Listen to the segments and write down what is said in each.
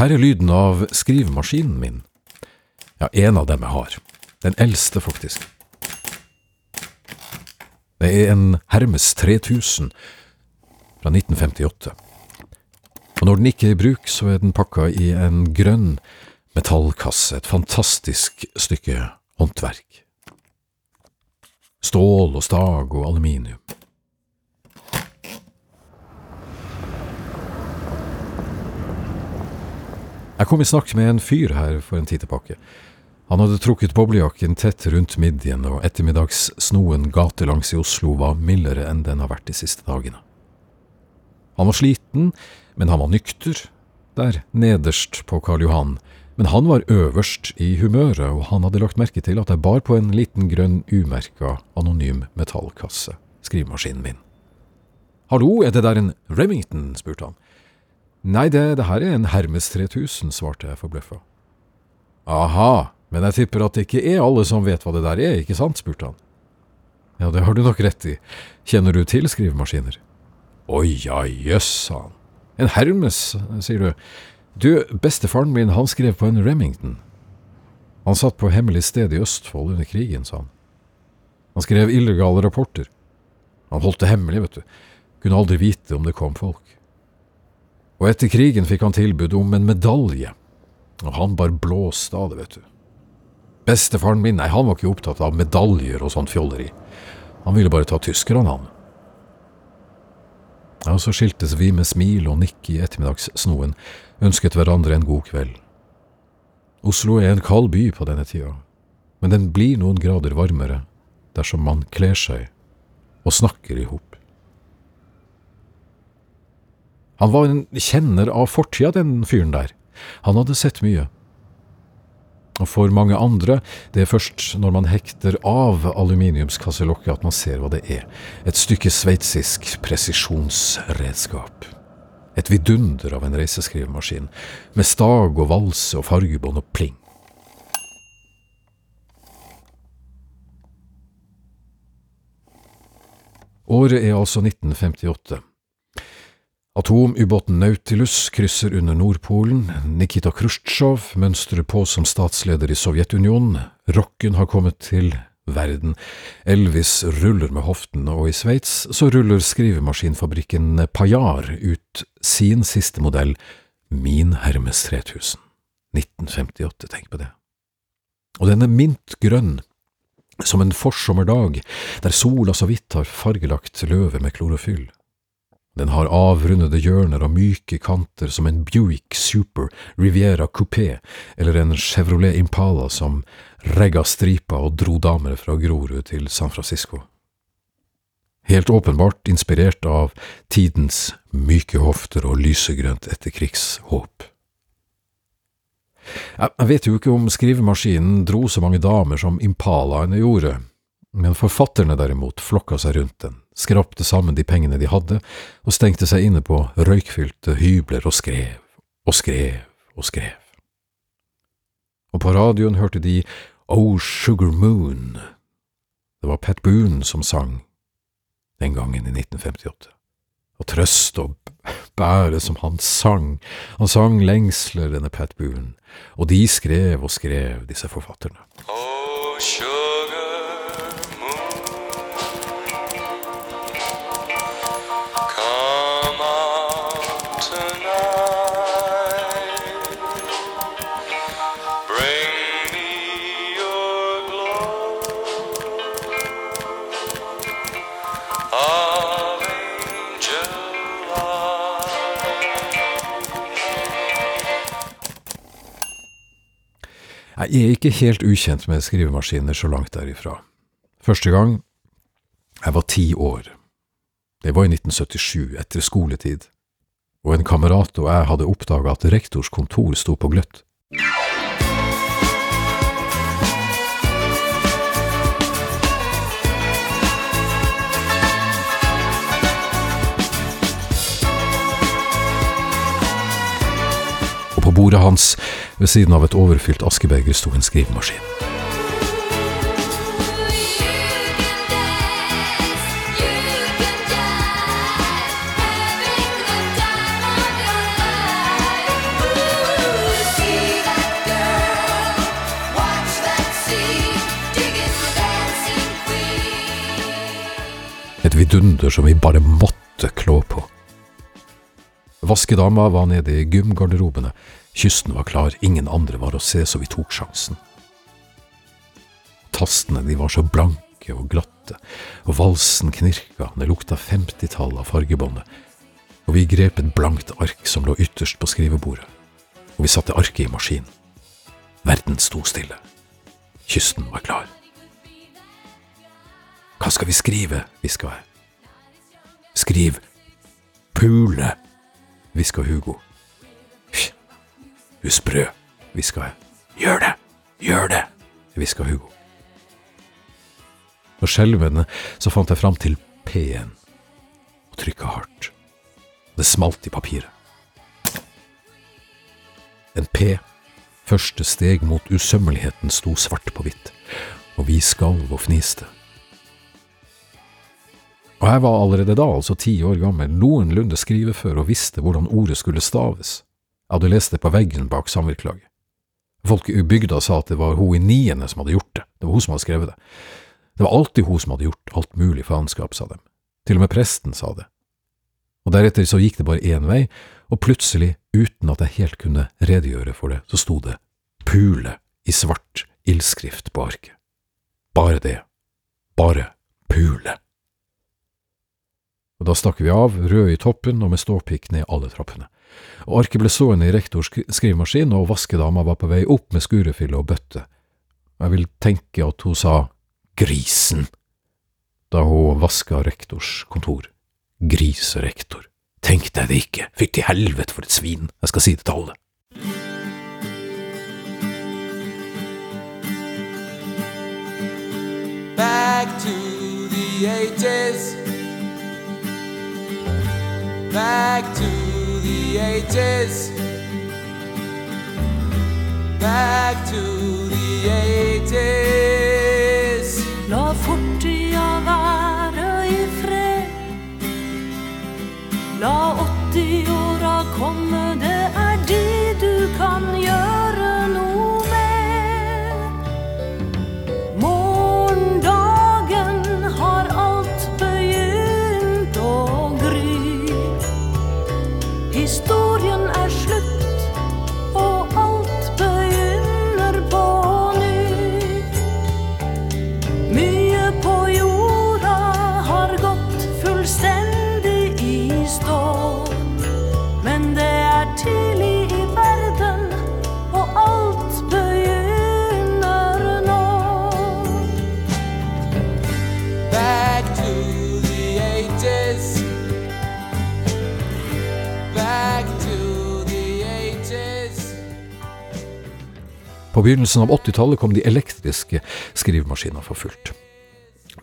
her er lyden av skrivemaskinen min. Ja, en av dem jeg har. Den eldste, faktisk. Det er en Hermes 3000 fra 1958. Og når den ikke er i bruk, så er den pakka i en grønn metallkasse, et fantastisk stykke håndverk. Stål og stag og aluminium. Kom i snakk med en fyr her for en tid tilbake. Han hadde trukket boblejakken tett rundt midjen, og ettermiddagssnoen gatelangs i Oslo var mildere enn den har vært de siste dagene. Han var sliten, men han var nykter, der nederst på Karl Johan, men han var øverst i humøret, og han hadde lagt merke til at jeg bar på en liten grønn umerka anonym metallkasse, skrivemaskinen min. Hallo, er det der en Remington? spurte han. Nei, det, det her er en Hermes 3000, svarte jeg forbløffa. Aha, men jeg tipper at det ikke er alle som vet hva det der er, ikke sant? spurte han. Ja, det har du nok rett i. Kjenner du til skrivemaskiner? Å ja, jøss, sa han. En Hermes, sier du. Du, bestefaren min, han skrev på en Remington. Han satt på hemmelig sted i Østfold under krigen, sa han. Han skrev illegale rapporter. Han holdt det hemmelig, vet du. Kunne aldri vite om det kom folk. Og etter krigen fikk han tilbud om en medalje, og han bare blåste av det, vet du. Bestefaren min, nei, han var ikke opptatt av medaljer og sånt fjolleri. Han ville bare ta tyskerne, han. Ja, så skiltes vi med smil og nikk i ettermiddagssnoen, ønsket hverandre en god kveld. Oslo er en kald by på denne tida, men den blir noen grader varmere dersom man kler seg og snakker i hop. Han var en kjenner av fortida, den fyren der. Han hadde sett mye. Og for mange andre, det er først når man hekter av aluminiumskasselokket at man ser hva det er. Et stykke sveitsisk presisjonsredskap. Et vidunder av en reiseskrivemaskin, med stag og valse og fargebånd og pling. Året er altså 1958. Atomubåten Nautilus krysser under Nordpolen, Nikita Khrusjtsjov mønstrer på som statsleder i Sovjetunionen, rocken har kommet til verden, Elvis ruller med hoften, og i Sveits så ruller skrivemaskinfabrikken Pajar ut sin siste modell, Min Hermes 3000. 1958, tenk på det. Og den er mintgrønn, som en forsommerdag, der sola så vidt har fargelagt løvet med klorofyll. Den har avrundede hjørner og myke kanter som en Buick Super Riviera Coupé eller en Chevrolet Impala som regga stripa og dro damer fra Grorud til San Francisco. Helt åpenbart inspirert av tidens myke hofter og lysegrønt etterkrigshåp. Jeg vet jo ikke om skrivemaskinen dro så mange damer som Impalaene gjorde, men forfatterne derimot flokka seg rundt den, skrapte sammen de pengene de hadde, og stengte seg inne på røykfylte hybler og skrev, og skrev og skrev. Og på radioen hørte de Oh Sugar Moon. Det var Pat Boone som sang den gangen i 1958. Og trøst og bære som han sang, han sang lengsler, denne Pat Boone, og de skrev og skrev, disse forfatterne. Oh, sugar. Jeg er ikke helt ukjent med skrivemaskiner så langt derifra. Første gang jeg var ti år. Det var i 1977, etter skoletid, og en kamerat og jeg hadde oppdaga at rektors kontor sto på gløtt. bordet hans. Ved siden av et overfylt askebeger sto en skrivemaskin. Et vidunder som vi bare måtte klå på. Vaskedama var nede i gymgarderobene, kysten var klar, ingen andre var å se, så vi tok sjansen. Tastene de var så blanke og glatte, og valsen knirka, det lukta femtitall av fargebåndet, og vi grep et blankt ark som lå ytterst på skrivebordet, og vi satte arket i maskinen. Verden sto stille. Kysten var klar. Hva skal vi skrive, hviska jeg. Skriv pule, hviska Hugo. Du er hviska jeg. Gjør det, gjør det, hviska Hugo. Og skjelvende så fant jeg fram til P-en og trykka hardt. Det smalt i papiret. En P, første steg mot usømmeligheten, sto svart på hvitt, og vi skalv og fniste. Og jeg var allerede da, altså ti år gammel, noenlunde skrivefør og visste hvordan ordet skulle staves. Jeg hadde lest det på veggen bak samvirkelaget. Folk i bygda sa at det var hun i niende som hadde gjort det, det var hun som hadde skrevet det. Det var alltid hun som hadde gjort alt mulig faenskap, sa dem. Til og med presten sa det. Og deretter så gikk det bare én vei, og plutselig, uten at jeg helt kunne redegjøre for det, så sto det Pule i svart ildskrift på arket. Bare det. Bare Pule. Og da stakk vi av, røde i toppen og med ståpikk ned alle trappene. Og arket ble stående i rektors skrivemaskin, og vaskedama var på vei opp med skurefylle og bøtte. Jeg vil tenke at hun sa grisen da hun vaska rektors kontor. Griserektor. Tenk deg det ikke, fytti helvete for et svin, jeg skal si det til alle. Back to the ages. Back to the ages. Back to the ages. La fortida være i fred. La På begynnelsen av 80-tallet kom de elektriske skrivemaskinene for fullt.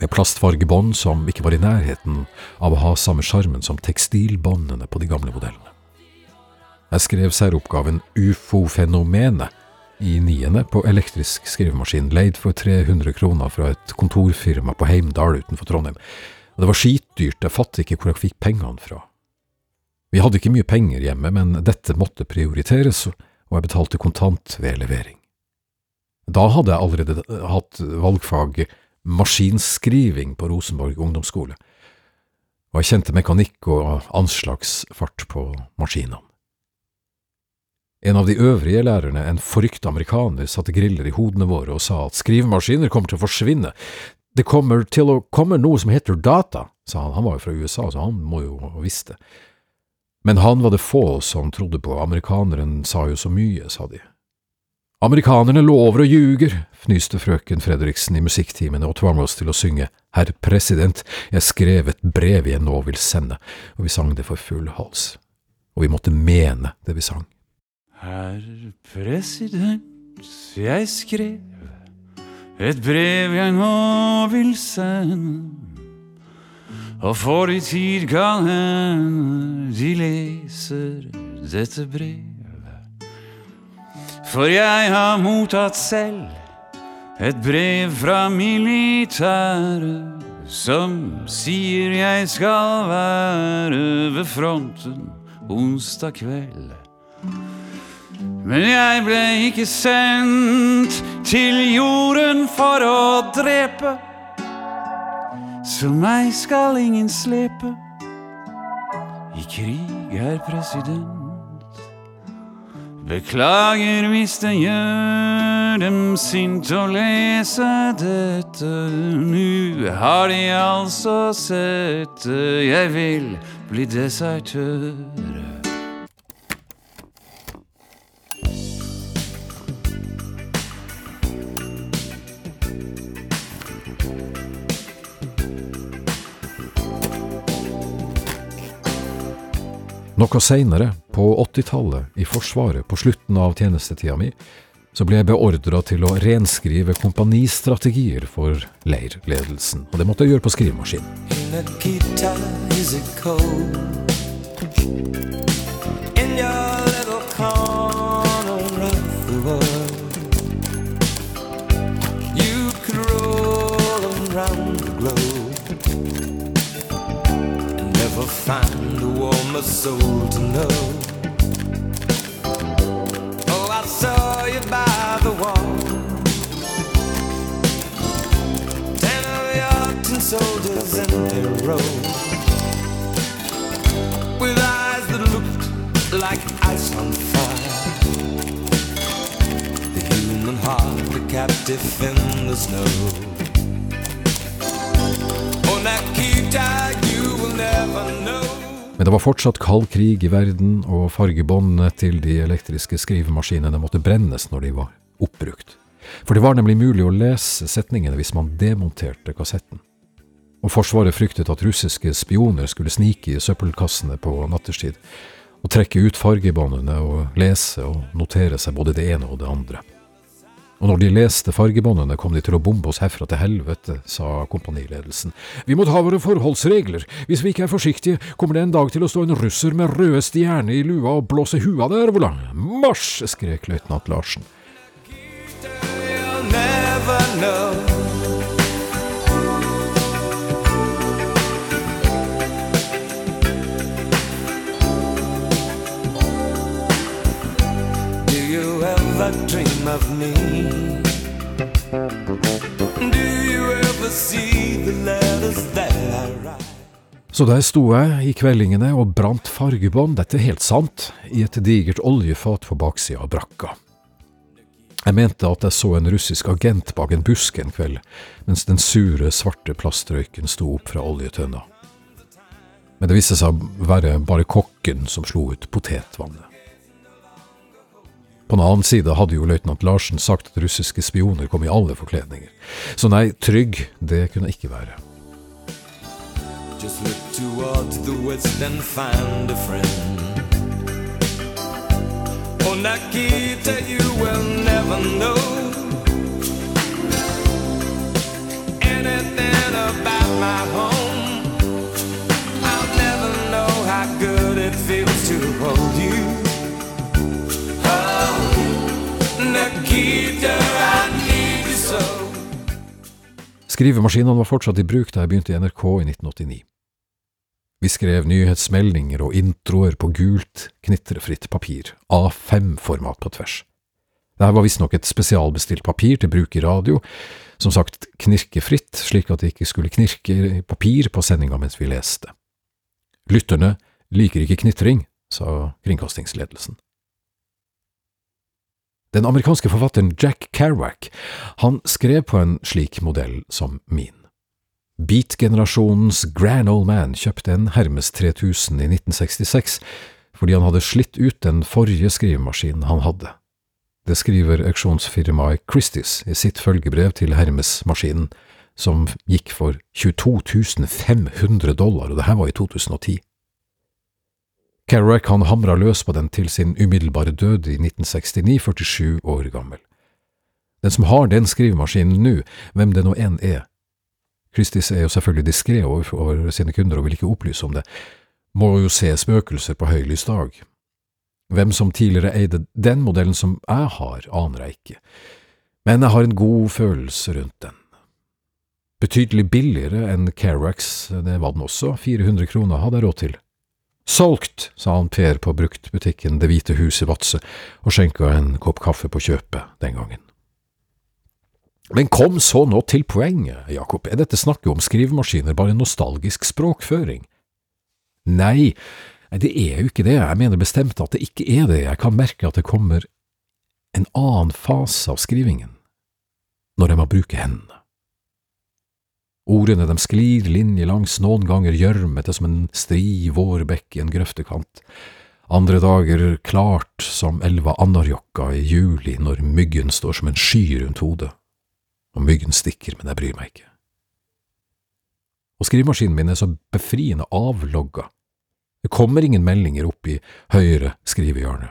Med plastfargebånd som ikke var i nærheten av å ha samme sjarmen som tekstilbåndene på de gamle modellene. Jeg skrev særoppgaven Ufo-fenomenet i niende på elektrisk skrivemaskin, leid for 300 kroner fra et kontorfirma på Heimdal utenfor Trondheim. Og det var skitdyrt, jeg fatter ikke hvor jeg fikk pengene fra. Vi hadde ikke mye penger hjemme, men dette måtte prioriteres, og jeg betalte kontant ved levering. Da hadde jeg allerede hatt valgfag maskinskriving på Rosenborg ungdomsskole, og jeg kjente mekanikk og anslagsfart på maskinene. En av de øvrige lærerne, en forrykt amerikaner, satte griller i hodene våre og sa at skrivemaskiner kommer til å forsvinne. Det kommer til å komme noe som heter data, sa han, han var jo fra USA, så han må jo ha visst det. Men han var det få som trodde på, amerikaneren sa jo så mye, sa de. Amerikanerne lover og ljuger, fnyste frøken Fredriksen i musikktimene og tvang oss til å synge Herr president, jeg skrev et brev jeg nå vil sende, og vi sang det for full hals. Og vi måtte mene det vi sang. Herr president, jeg skrev et brev jeg nå vil sende. Og for i tid kan hende de leser dette brevet. For jeg har mottatt selv et brev fra militæret som sier jeg skal være ved fronten onsdag kveld. Men jeg ble ikke sendt til jorden for å drepe. Så meg skal ingen slepe. I krig, er president. Beklager hvis det gjør dem sint å lese dette. Nu har de altså sett det. Jeg vil bli desertør. Noe seinere, på 80-tallet, i Forsvaret, på slutten av tjenestetida mi, så ble jeg beordra til å renskrive kompanistrategier for leirledelsen, og det måtte jeg gjøre på skrivemaskin. Of the world, a soul to know. Oh, I saw you by the wall. Ten of your tin soldiers in a row With eyes that looked like ice on fire The human heart, a captive in the snow Oh, Nikita, you will never know Men det var fortsatt kald krig i verden, og fargebåndene til de elektriske skrivemaskinene måtte brennes når de var oppbrukt. For det var nemlig mulig å lese setningene hvis man demonterte kassetten. Og Forsvaret fryktet at russiske spioner skulle snike i søppelkassene på nattestid, og trekke ut fargebåndene og lese og notere seg både det ene og det andre. Og når de leste fargebåndene, kom de til å bombe oss herfra til helvete, sa kompaniledelsen. Vi må ta våre forholdsregler. Hvis vi ikke er forsiktige, kommer det en dag til å stå en russer med røde stjerner i lua og blåse huet av deg, Ervola. Marsj! skrek løytnant Larsen. Never know dream of me? Så der sto jeg i kveldingene og brant fargebånd, dette er helt sant, i et digert oljefat på baksida av brakka. Jeg mente at jeg så en russisk agent bak en busk en kveld, mens den sure, svarte plastrøyken sto opp fra oljetønna. Men det viste seg å være bare kokken som slo ut potetvannet. På den annen side hadde jo løytnant Larsen sagt at russiske spioner kom i alle forkledninger. Så nei, trygg, det kunne jeg ikke være. Just look towards the west and find a friend. Oh, Nikita, you will never know anything about my home. I'll never know how good it feels to hold you. Oh, Nikita, I need you so. Skrivemaskinene var fortsatt i bruk da jeg begynte i NRK i 1989. Vi skrev nyhetsmeldinger og introer på gult, knitrefritt papir, A5-format på tvers. Dette var visstnok et spesialbestilt papir til bruk i radio, som sagt knirkefritt, slik at det ikke skulle knirke i papir på sendinga mens vi leste. Lytterne liker ikke knitring, sa kringkastingsledelsen. Den amerikanske forfatteren Jack Kerouac, han skrev på en slik modell som min. Beat-generasjonens Grand Old Man kjøpte en Hermes 3000 i 1966 fordi han hadde slitt ut den forrige skrivemaskinen han hadde. Det skriver auksjonsfirmaet Christies i sitt følgebrev til Hermes-maskinen, som gikk for 22 500 dollar, og det her var i 2010. Kerouac han hamra løs på den til sin umiddelbare død i 1969, 47 år gammel. Den som har den skrivemaskinen nå, hvem det nå enn er, Christies er jo selvfølgelig diskré overfor sine kunder og vil ikke opplyse om det, må jo se spøkelser på høylys dag. Hvem som tidligere eide den modellen som jeg har, aner jeg ikke, men jeg har en god følelse rundt den. Betydelig billigere enn Kerouacs, det var den også, 400 kroner hadde jeg råd til. Solgt, sa han Per på bruktbutikken Det hvite hus i Vadsø, og skjenka en kopp kaffe på kjøpet den gangen. Men kom så nå til poenget, Jakob, er dette snakket om skrivemaskiner bare nostalgisk språkføring? Nei, det er jo ikke det, jeg mener bestemt at det ikke er det, jeg kan merke at det kommer en annen fase av skrivingen, når jeg må bruke hendene. Ordene de sklir linjelangs, noen ganger gjørmete som en stri vårbekk i en grøftekant, andre dager klart som elva Anarjokka i juli når myggen står som en sky rundt hodet og myggen stikker, men jeg bryr meg ikke. Og skrivemaskinen min er så befriende avlogga. Det kommer ingen meldinger opp i høyre skrivehjørne.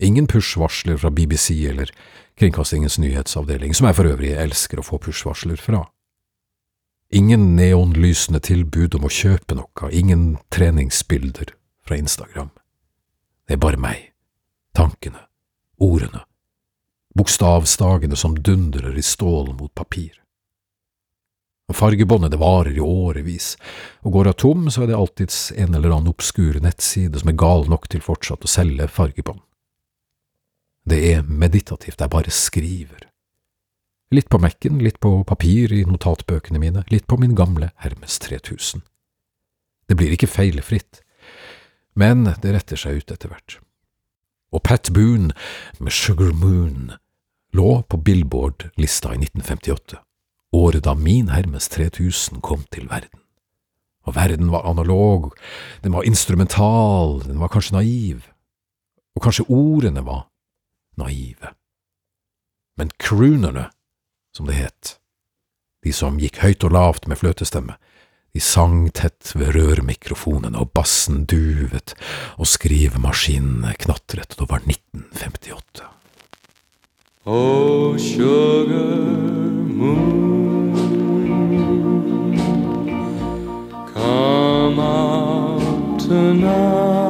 Ingen push-varsler fra BBC eller Kringkastingens nyhetsavdeling, som jeg for øvrig elsker å få push-varsler fra. Ingen neonlysende tilbud om å kjøpe noe, ingen treningsbilder fra Instagram. Det er bare meg, tankene, ordene, bokstavstagene som dundrer i stål mot papir. Og Fargebåndet det varer i årevis, og går jeg tom, så er det alltids en eller annen obskur nettside som er gal nok til fortsatt å selge fargebånd. Det er meditativt, jeg bare skriver. Litt på Mac-en, litt på papir i notatbøkene mine, litt på min gamle Hermes 3000. Det blir ikke feilfritt, men det retter seg ut etter hvert. Og Pat Boone med Sugar Moon lå på Billboard-lista i 1958, året da min Hermes 3000 kom til verden. Og verden var analog, den var instrumental, den var kanskje naiv, og kanskje ordene var naive. Men croonerne, som det het, de som gikk høyt og lavt med fløtestemme, de sang tett ved rørmikrofonene, og bassen duvet, og skrivemaskinene knatret, og det var 1958. Oh, sugar moon, come out tonight.